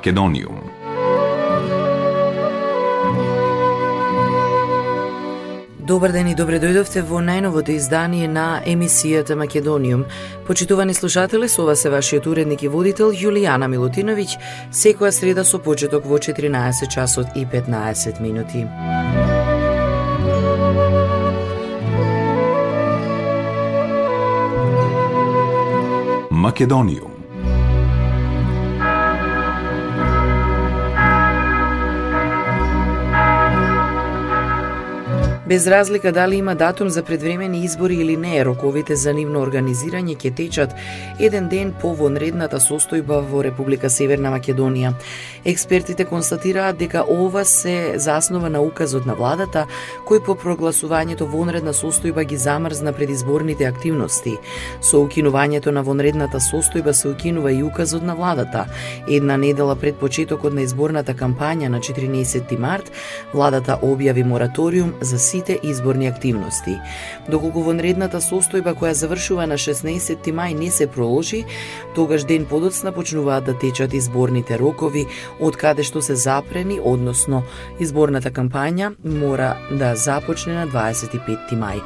Македониум. Добар ден и добре дојдовте во најновото издание на емисијата Македониум. Почитувани слушатели, со ова се вашиот уредник и водител Јулијана Милутиновиќ, секоја среда со почеток во 14 часот и 15 минути. Македониум. Без разлика дали има датум за предвремени избори или не, роковите за нивно организирање ќе течат еден ден по вонредната состојба во Република Северна Македонија. Експертите констатираат дека ова се заснова на указот на владата, кој по прогласувањето вонредна состојба ги замрзна предизборните активности. Со укинувањето на вонредната состојба се укинува и указот на владата. Една недела пред почетокот на изборната кампања на 14 март, владата објави мораториум за сите сите изборни активности. Доколку вонредната состојба која завршува на 16 мај не се проложи, тогаш ден подоцна почнуваат да течат изборните рокови од каде што се запрени, односно изборната кампања мора да започне на 25 мај.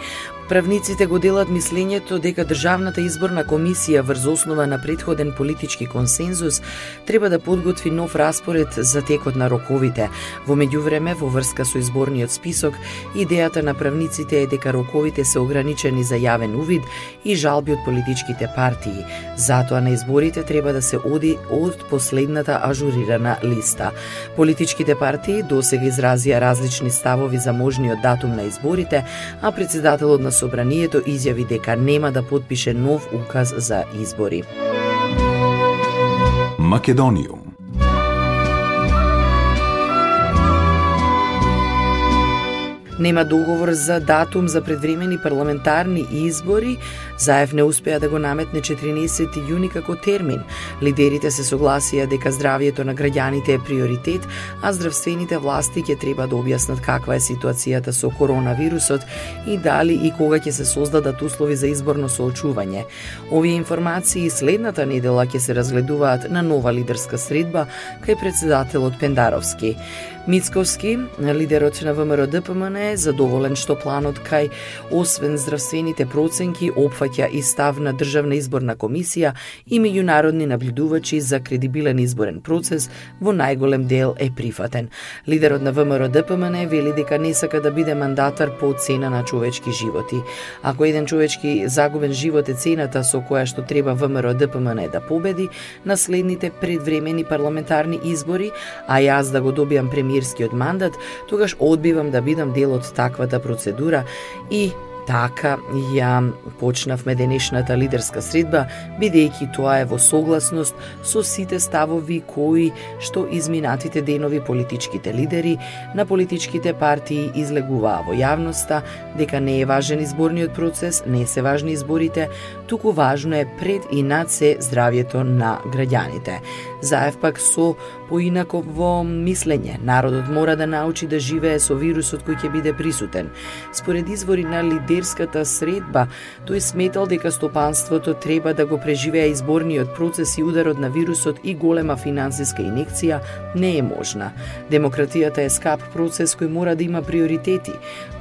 Правниците го делат мислењето дека Државната изборна комисија врз основа на предходен политички консензус треба да подготви нов распоред за текот на роковите. Во меѓувреме, во врска со изборниот список, идејата на правниците е дека роковите се ограничени за јавен увид и жалби од политичките партии. Затоа на изборите треба да се оди од последната ажурирана листа. Политичките партии досега изразија различни ставови за можниот датум на изборите, а председателот на Собранието изјави дека нема да подпише нов указ за избори. Македониум Нема договор за датум за предвремени парламентарни избори, Заев не успеа да го наметне 14 јуни како термин. Лидерите се согласија дека здравието на граѓаните е приоритет, а здравствените власти ќе треба да објаснат каква е ситуацијата со коронавирусот и дали и кога ќе се создадат услови за изборно соочување. Овие информации следната недела ќе се разгледуваат на нова лидерска средба кај председателот Пендаровски. Мицковски, лидерот на ВМРО ДПМН е задоволен што планот кај освен здравствените проценки опфаќа и став на Државна изборна комисија и меѓународни наблюдувачи за кредибилен изборен процес во најголем дел е прифатен. Лидерот на ВМРО ДПМН вели дека не сака да биде мандатар по цена на човечки животи. Ако еден човечки загубен живот е цената со која што треба ВМРО ДПМН да победи на следните предвремени парламентарни избори, а јас да го добиам премиерскиот мандат, тогаш одбивам да бидам дел од таквата процедура и Така ја почнавме денешната лидерска средба, бидејќи тоа е во согласност со сите ставови кои што изминатите денови политичките лидери на политичките партии излегуваа во јавноста дека не е важен изборниот процес, не се важни изборите, туку важно е пред и над се здравјето на граѓаните. Заев пак со поинаково мислење. Народот мора да научи да живее со вирусот кој ќе биде присутен. Според извори на лидер лидерската средба, тој сметал дека стопанството треба да го преживее изборниот процес и ударот на вирусот и голема финансиска инекција не е можна. Демократијата е скап процес кој мора да има приоритети.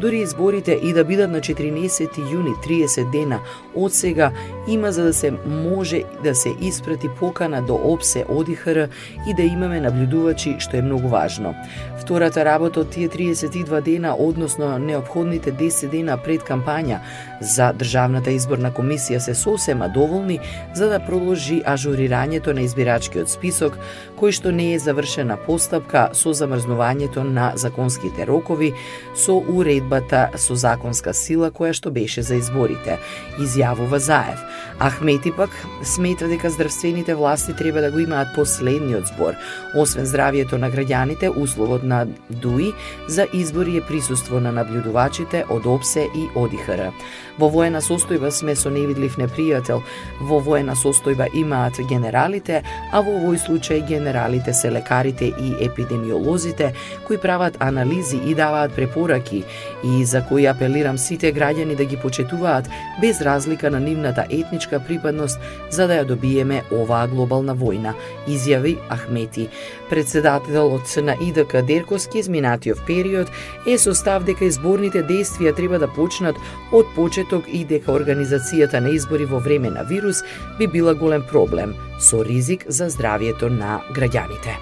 Дори изборите и да бидат на 14 јуни 30 дена од сега има за да се може да се испрати покана до ОПСЕ ОДИХР и да имаме наблюдувачи, што е многу важно. Втората работа од тие 32 дена, односно необходните 10 дена пред кампањата кампања за Државната изборна комисија се сосема доволни за да продолжи ажурирањето на избирачкиот список, кој што не е завршена постапка со замрзнувањето на законските рокови со уредбата со законска сила која што беше за изборите, изјавува Заев. Ахмети пак смета дека здравствените власти треба да го имаат последниот збор. Освен здравието на граѓаните, условот на ДУИ за избори е присуство на наблюдувачите од ОПСЕ и од ОДИХР. Во воена состојба сме со невидлив непријател. Во воена состојба имаат генералите, а во овој случај генералите се лекарите и епидемиолозите кои прават анализи и даваат препораки и за кои апелирам сите граѓани да ги почетуваат без разлика на нивната етничка припадност за да ја добиеме оваа глобална војна, изјави Ахмети. Председателот на ИДК Дерковски изминатиот период е состав дека изборните действија треба да почнат од почеток и дека организацијата на избори во време на вирус би била голем проблем со ризик за здравието на граѓаните.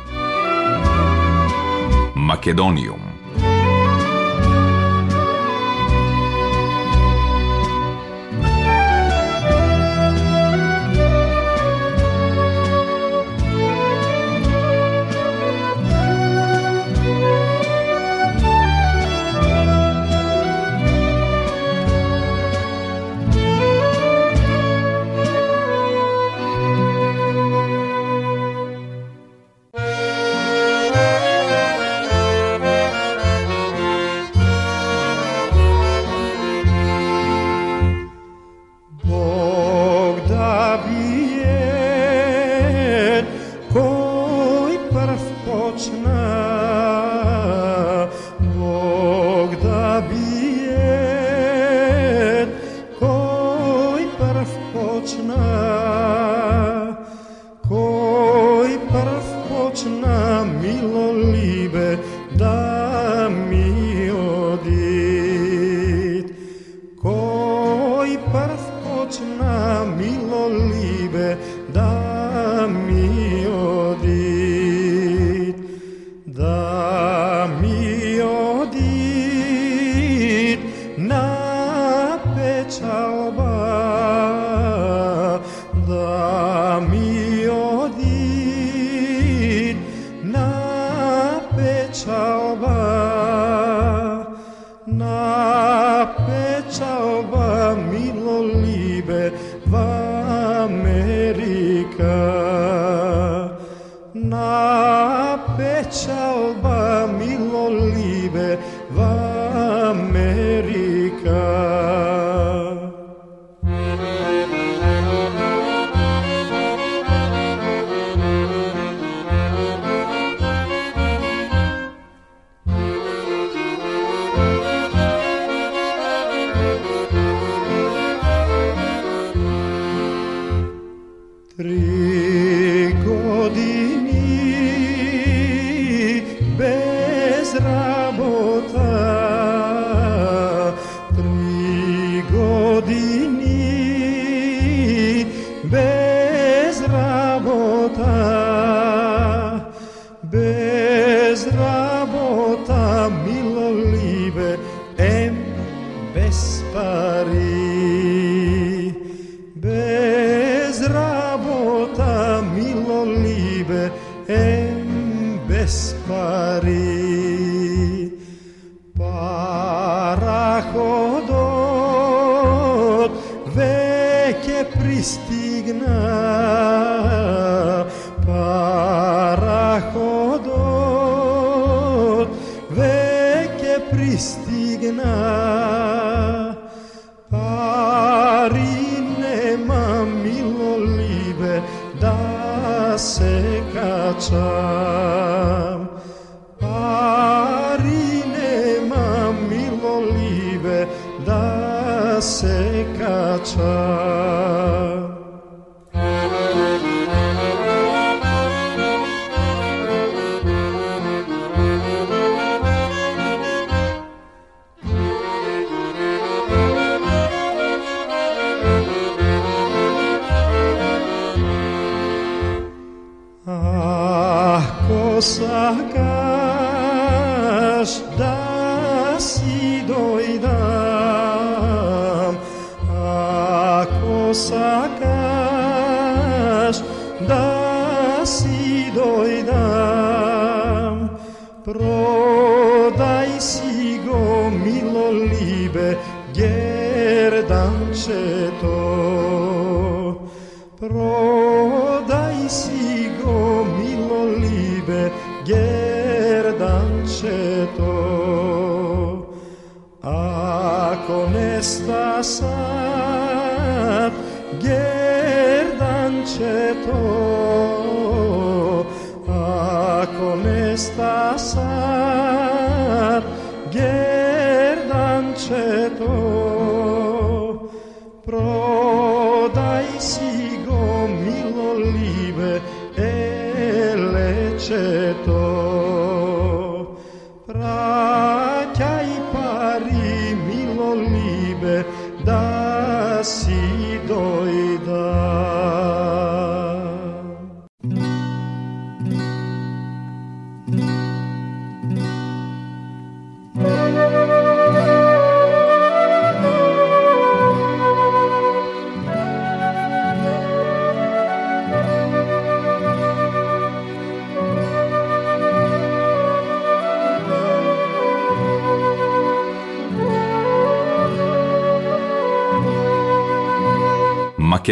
Македониум сакаш да си bespari ако не ста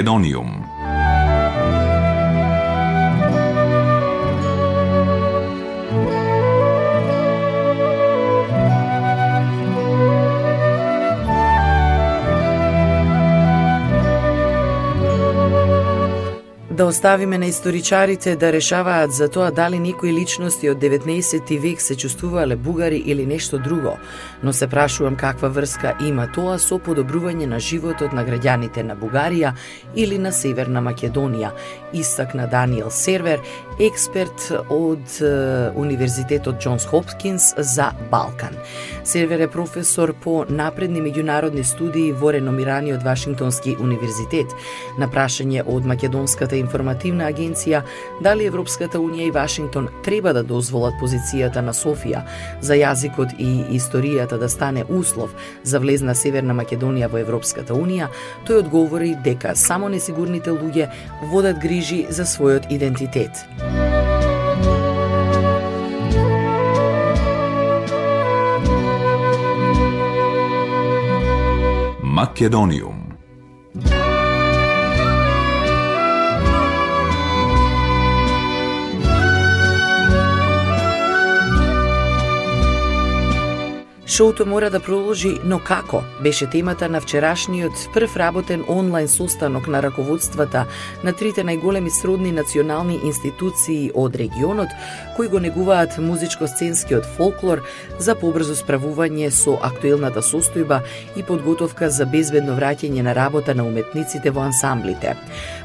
Македониум. Да оставиме на историчарите да решаваат за тоа дали некои личности од 19 век се чувствувале бугари или нешто друго, но се прашувам каква врска има тоа со подобрување на животот на граѓаните на Бугарија или на Северна Македонија, истакна Даниел Сервер, експерт од Универзитетот Джонс Хопкинс за Балкан. Сервер е професор по напредни меѓународни студии во реномираниот Вашингтонски универзитет. На прашање од Македонската информативна агенција дали Европската унија и Вашингтон треба да дозволат позицијата на Софија за јазикот и историјата да стане услов за влез на Северна Македонија во Европската унија, тој одговори дека само несигурните луѓе водат грижи за својот идентитет. Македониум. Шоуто мора да продолжи, но како? Беше темата на вчерашниот прв работен онлайн состанок на раководствата на трите најголеми сродни национални институции од регионот, кои го негуваат музичко-сценскиот фолклор за побрзо справување со актуелната состојба и подготовка за безбедно враќање на работа на уметниците во ансамблите.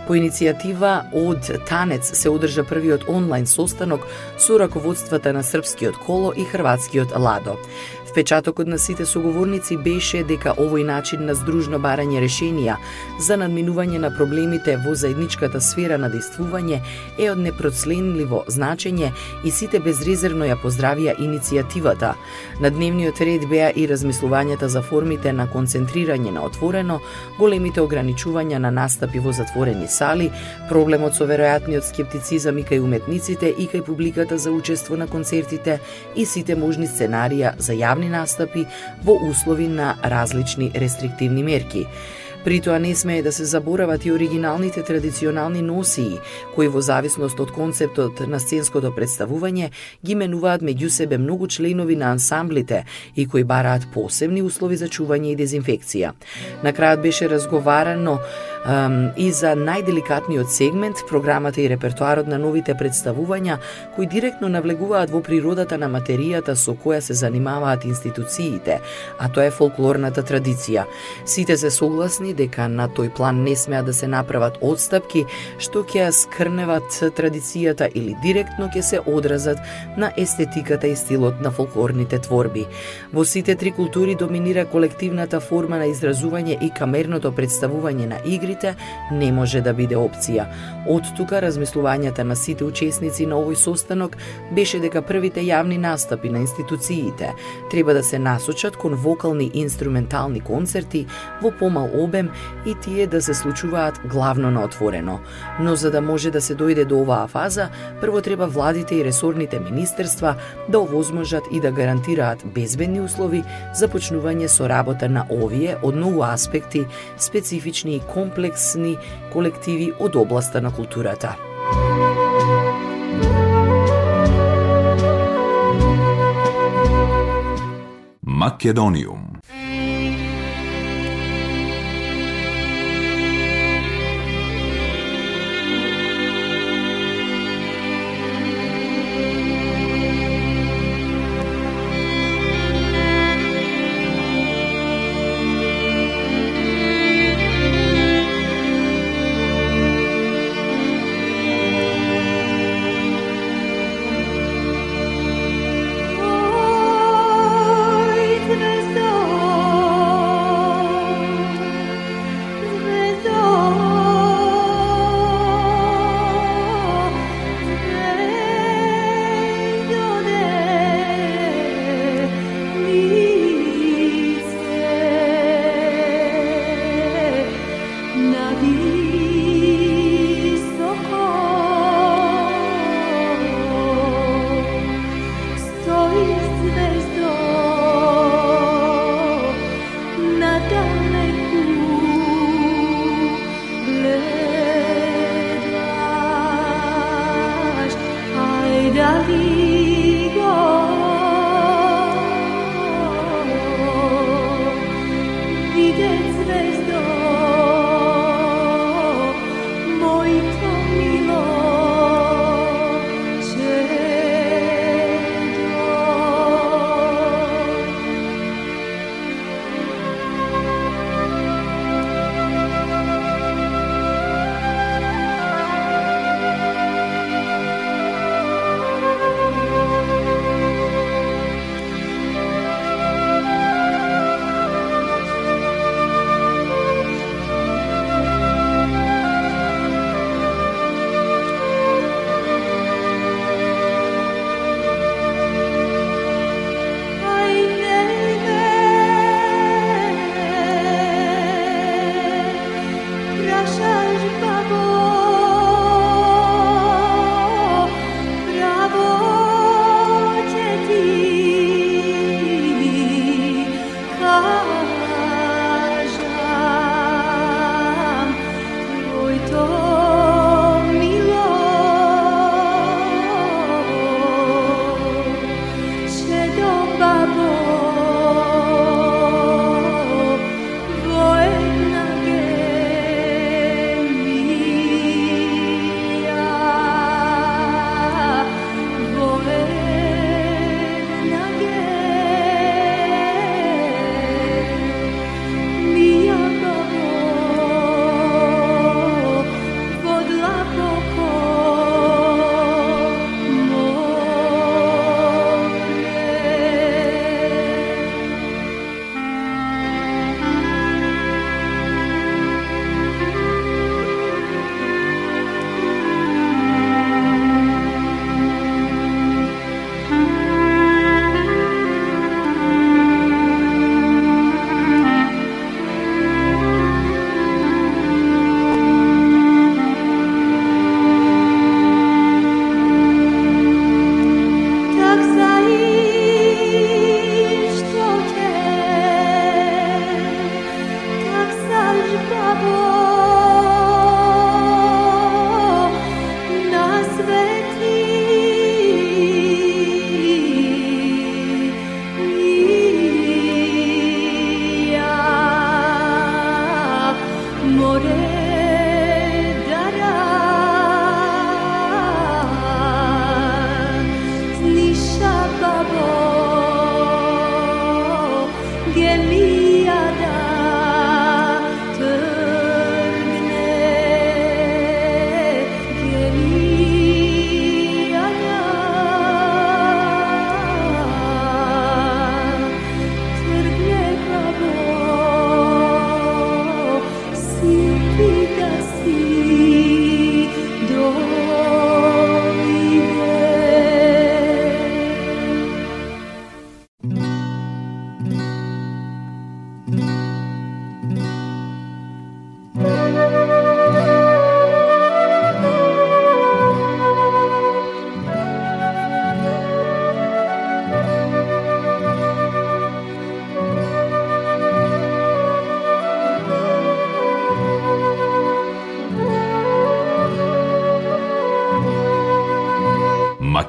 По иницијатива од Танец се одржа првиот онлайн состанок со раководствата на српскиот коло и хрватскиот ладо. Впечатокот на сите соговорници беше дека овој начин на здружно барање решенија за надминување на проблемите во заедничката сфера на действување е од непроцленливо значење и сите безрезервно ја поздравија иницијативата. На дневниот ред беа и размислувањата за формите на концентрирање на отворено, големите ограничувања на настапи во затворени сали, проблемот со веројатниот скептицизам и кај уметниците и кај публиката за учество на концертите и сите можни сценарија за јавни јавни настапи во услови на различни рестриктивни мерки. При тоа не смее да се заборават и оригиналните традиционални носии, кои во зависност од концептот на сценското представување ги менуваат меѓу себе многу членови на ансамблите и кои бараат посебни услови за чување и дезинфекција. На крајот беше разговарано и за најделикатниот сегмент, програмата и репертуарот на новите представувања, кои директно навлегуваат во природата на материјата со која се занимаваат институциите, а тоа е фолклорната традиција. Сите се согласни дека на тој план не смеа да се направат одстапки што ќе скрневат традицијата или директно ќе се одразат на естетиката и стилот на фолклорните творби. Во сите три култури доминира колективната форма на изразување и камерното представување на игри изборите не може да биде опција. Од тука размислувањата на сите учесници на овој состанок беше дека првите јавни настапи на институциите треба да се насочат кон вокални и инструментални концерти во помал обем и тие да се случуваат главно на отворено. Но за да може да се дојде до оваа фаза, прво треба владите и ресорните министерства да овозможат и да гарантираат безбедни услови за почнување со работа на овие од многу аспекти, специфични и комплексни комплексни колективи од областа на културата. Македониум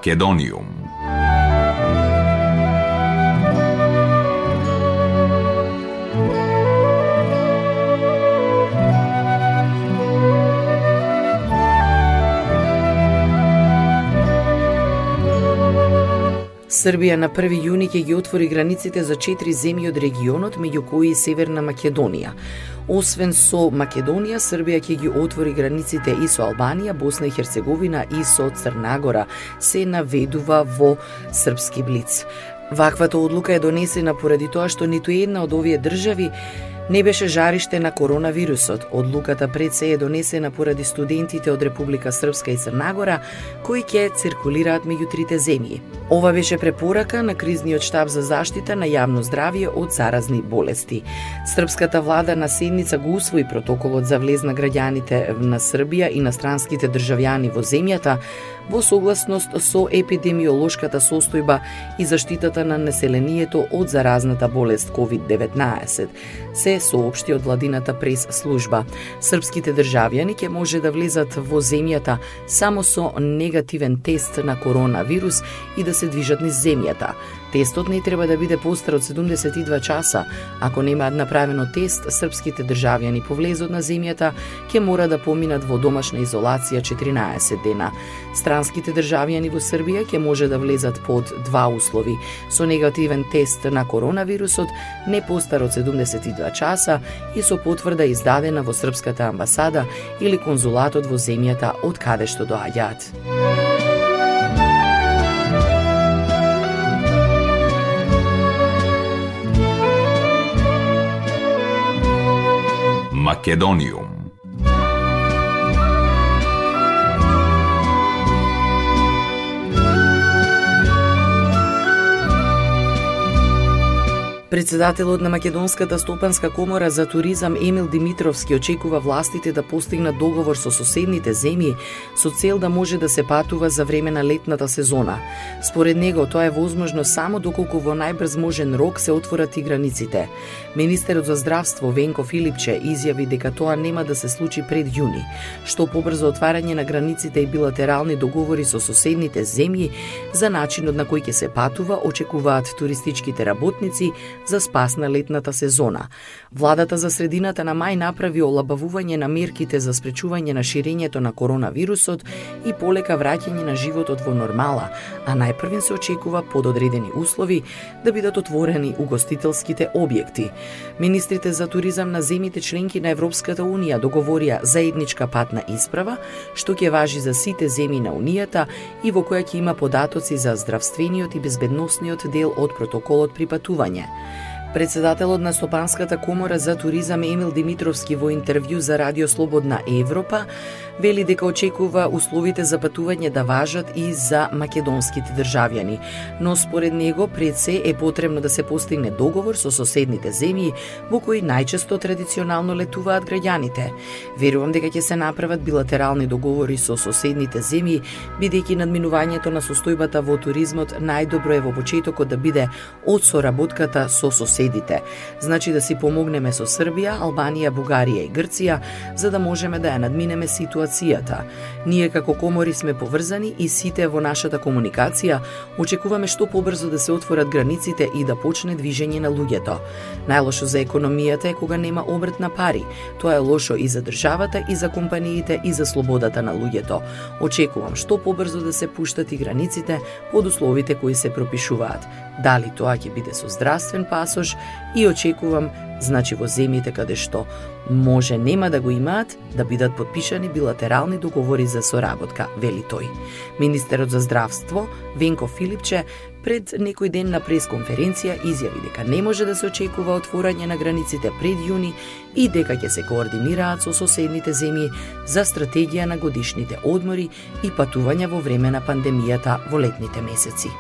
Македониум Србија на 1 јуни ќе ги отвори границите за четири земји од регионот, меѓу кои и Северна Македонија. Освен со Македонија, Србија ќе ги отвори границите и со Албанија, Босна и Херцеговина и со Црнагора, се наведува во српски блиц. Ваквата одлука е донесена поради тоа што ниту една од овие држави не беше жариште на коронавирусот. Одлуката пред се е донесена поради студентите од Република Српска и Црнагора, кои ќе циркулираат меѓу трите земји. Ова беше препорака на кризниот штаб за заштита на јавно здравје од заразни болести. Српската влада на седница го усвои протоколот за влез на граѓаните на Србија и на странските државјани во земјата, во согласност со епидемиолошката состојба и заштитата на населението од заразната болест COVID-19, се соопшти од владината прес служба. Српските државјани ќе може да влезат во земјата само со негативен тест на коронавирус и да се движат низ земјата. Тестот не треба да биде постар од 72 часа. Ако немаат направено тест, српските државјани по влезот на земјата ќе мора да поминат во домашна изолација 14 дена. Странските државјани во Србија ќе може да влезат под два услови: со негативен тест на коронавирусот не постар од 72 часа и со потврда издадена во српската амбасада или конзулатот во земјата од каде што доаѓаат. Македониум. Председателот на Македонската стопанска комора за туризам Емил Димитровски очекува властите да постигнат договор со соседните земји со цел да може да се патува за време на летната сезона. Според него тоа е возможно само доколку во најбрз можен рок се отворат и границите. Министерот за здравство Венко Филипче изјави дека тоа нема да се случи пред јуни. Што побрзо отварање на границите и билатерални договори со соседните земји за начинот на кој ќе се патува очекуваат туристичките работници за спас на летната сезона. Владата за средината на мај направи олабавување на мерките за спречување на ширењето на коронавирусот и полека враќање на животот во нормала, а најпрвин се очекува под одредени услови да бидат отворени угостителските објекти. Министрите за туризам на земите членки на Европската Унија договорија заедничка патна исправа, што ќе важи за сите земји на Унијата и во која ќе има податоци за здравствениот и безбедносниот дел од протоколот при патување. Председателот на Стопанската комора за туризам Емил Димитровски во интервју за Радио Слободна Европа вели дека очекува условите за патување да важат и за македонските државјани, но според него пред се е потребно да се постигне договор со соседните земји во кои најчесто традиционално летуваат граѓаните. Верувам дека ќе се направат билатерални договори со соседните земји, бидејќи надминувањето на состојбата во туризмот најдобро е во почетокот да биде од соработката со соседите. Значи да си помогнеме со Србија, Албанија, Бугарија и Грција, за да можеме да ја надминеме ситуација ситуацијата. Ние како комори сме поврзани и сите во нашата комуникација очекуваме што побрзо да се отворат границите и да почне движење на луѓето. Најлошо за економијата е кога нема обрт на пари. Тоа е лошо и за државата, и за компаниите, и за слободата на луѓето. Очекувам што побрзо да се пуштат и границите под условите кои се пропишуваат. Дали тоа ќе биде со здравствен пасош и очекувам Значи во земјите каде што може нема да го имаат, да бидат подпишани билатерални договори за соработка, вели тој. Министерот за здравство, Венко Филипче, пред некој ден на пресконференција изјави дека не може да се очекува отворање на границите пред јуни и дека ќе се координираат со соседните земји за стратегија на годишните одмори и патувања во време на пандемијата во летните месеци.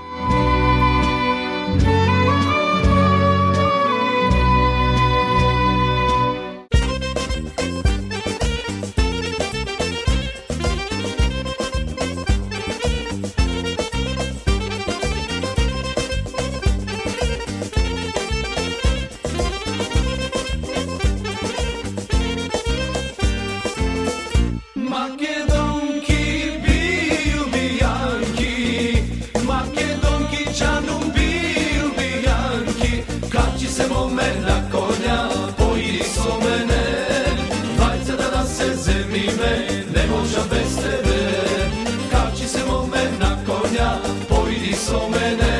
So mene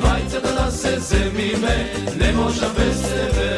Dvajca da se zemi me, ne moža bez tebe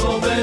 so bad.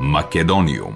Македониум.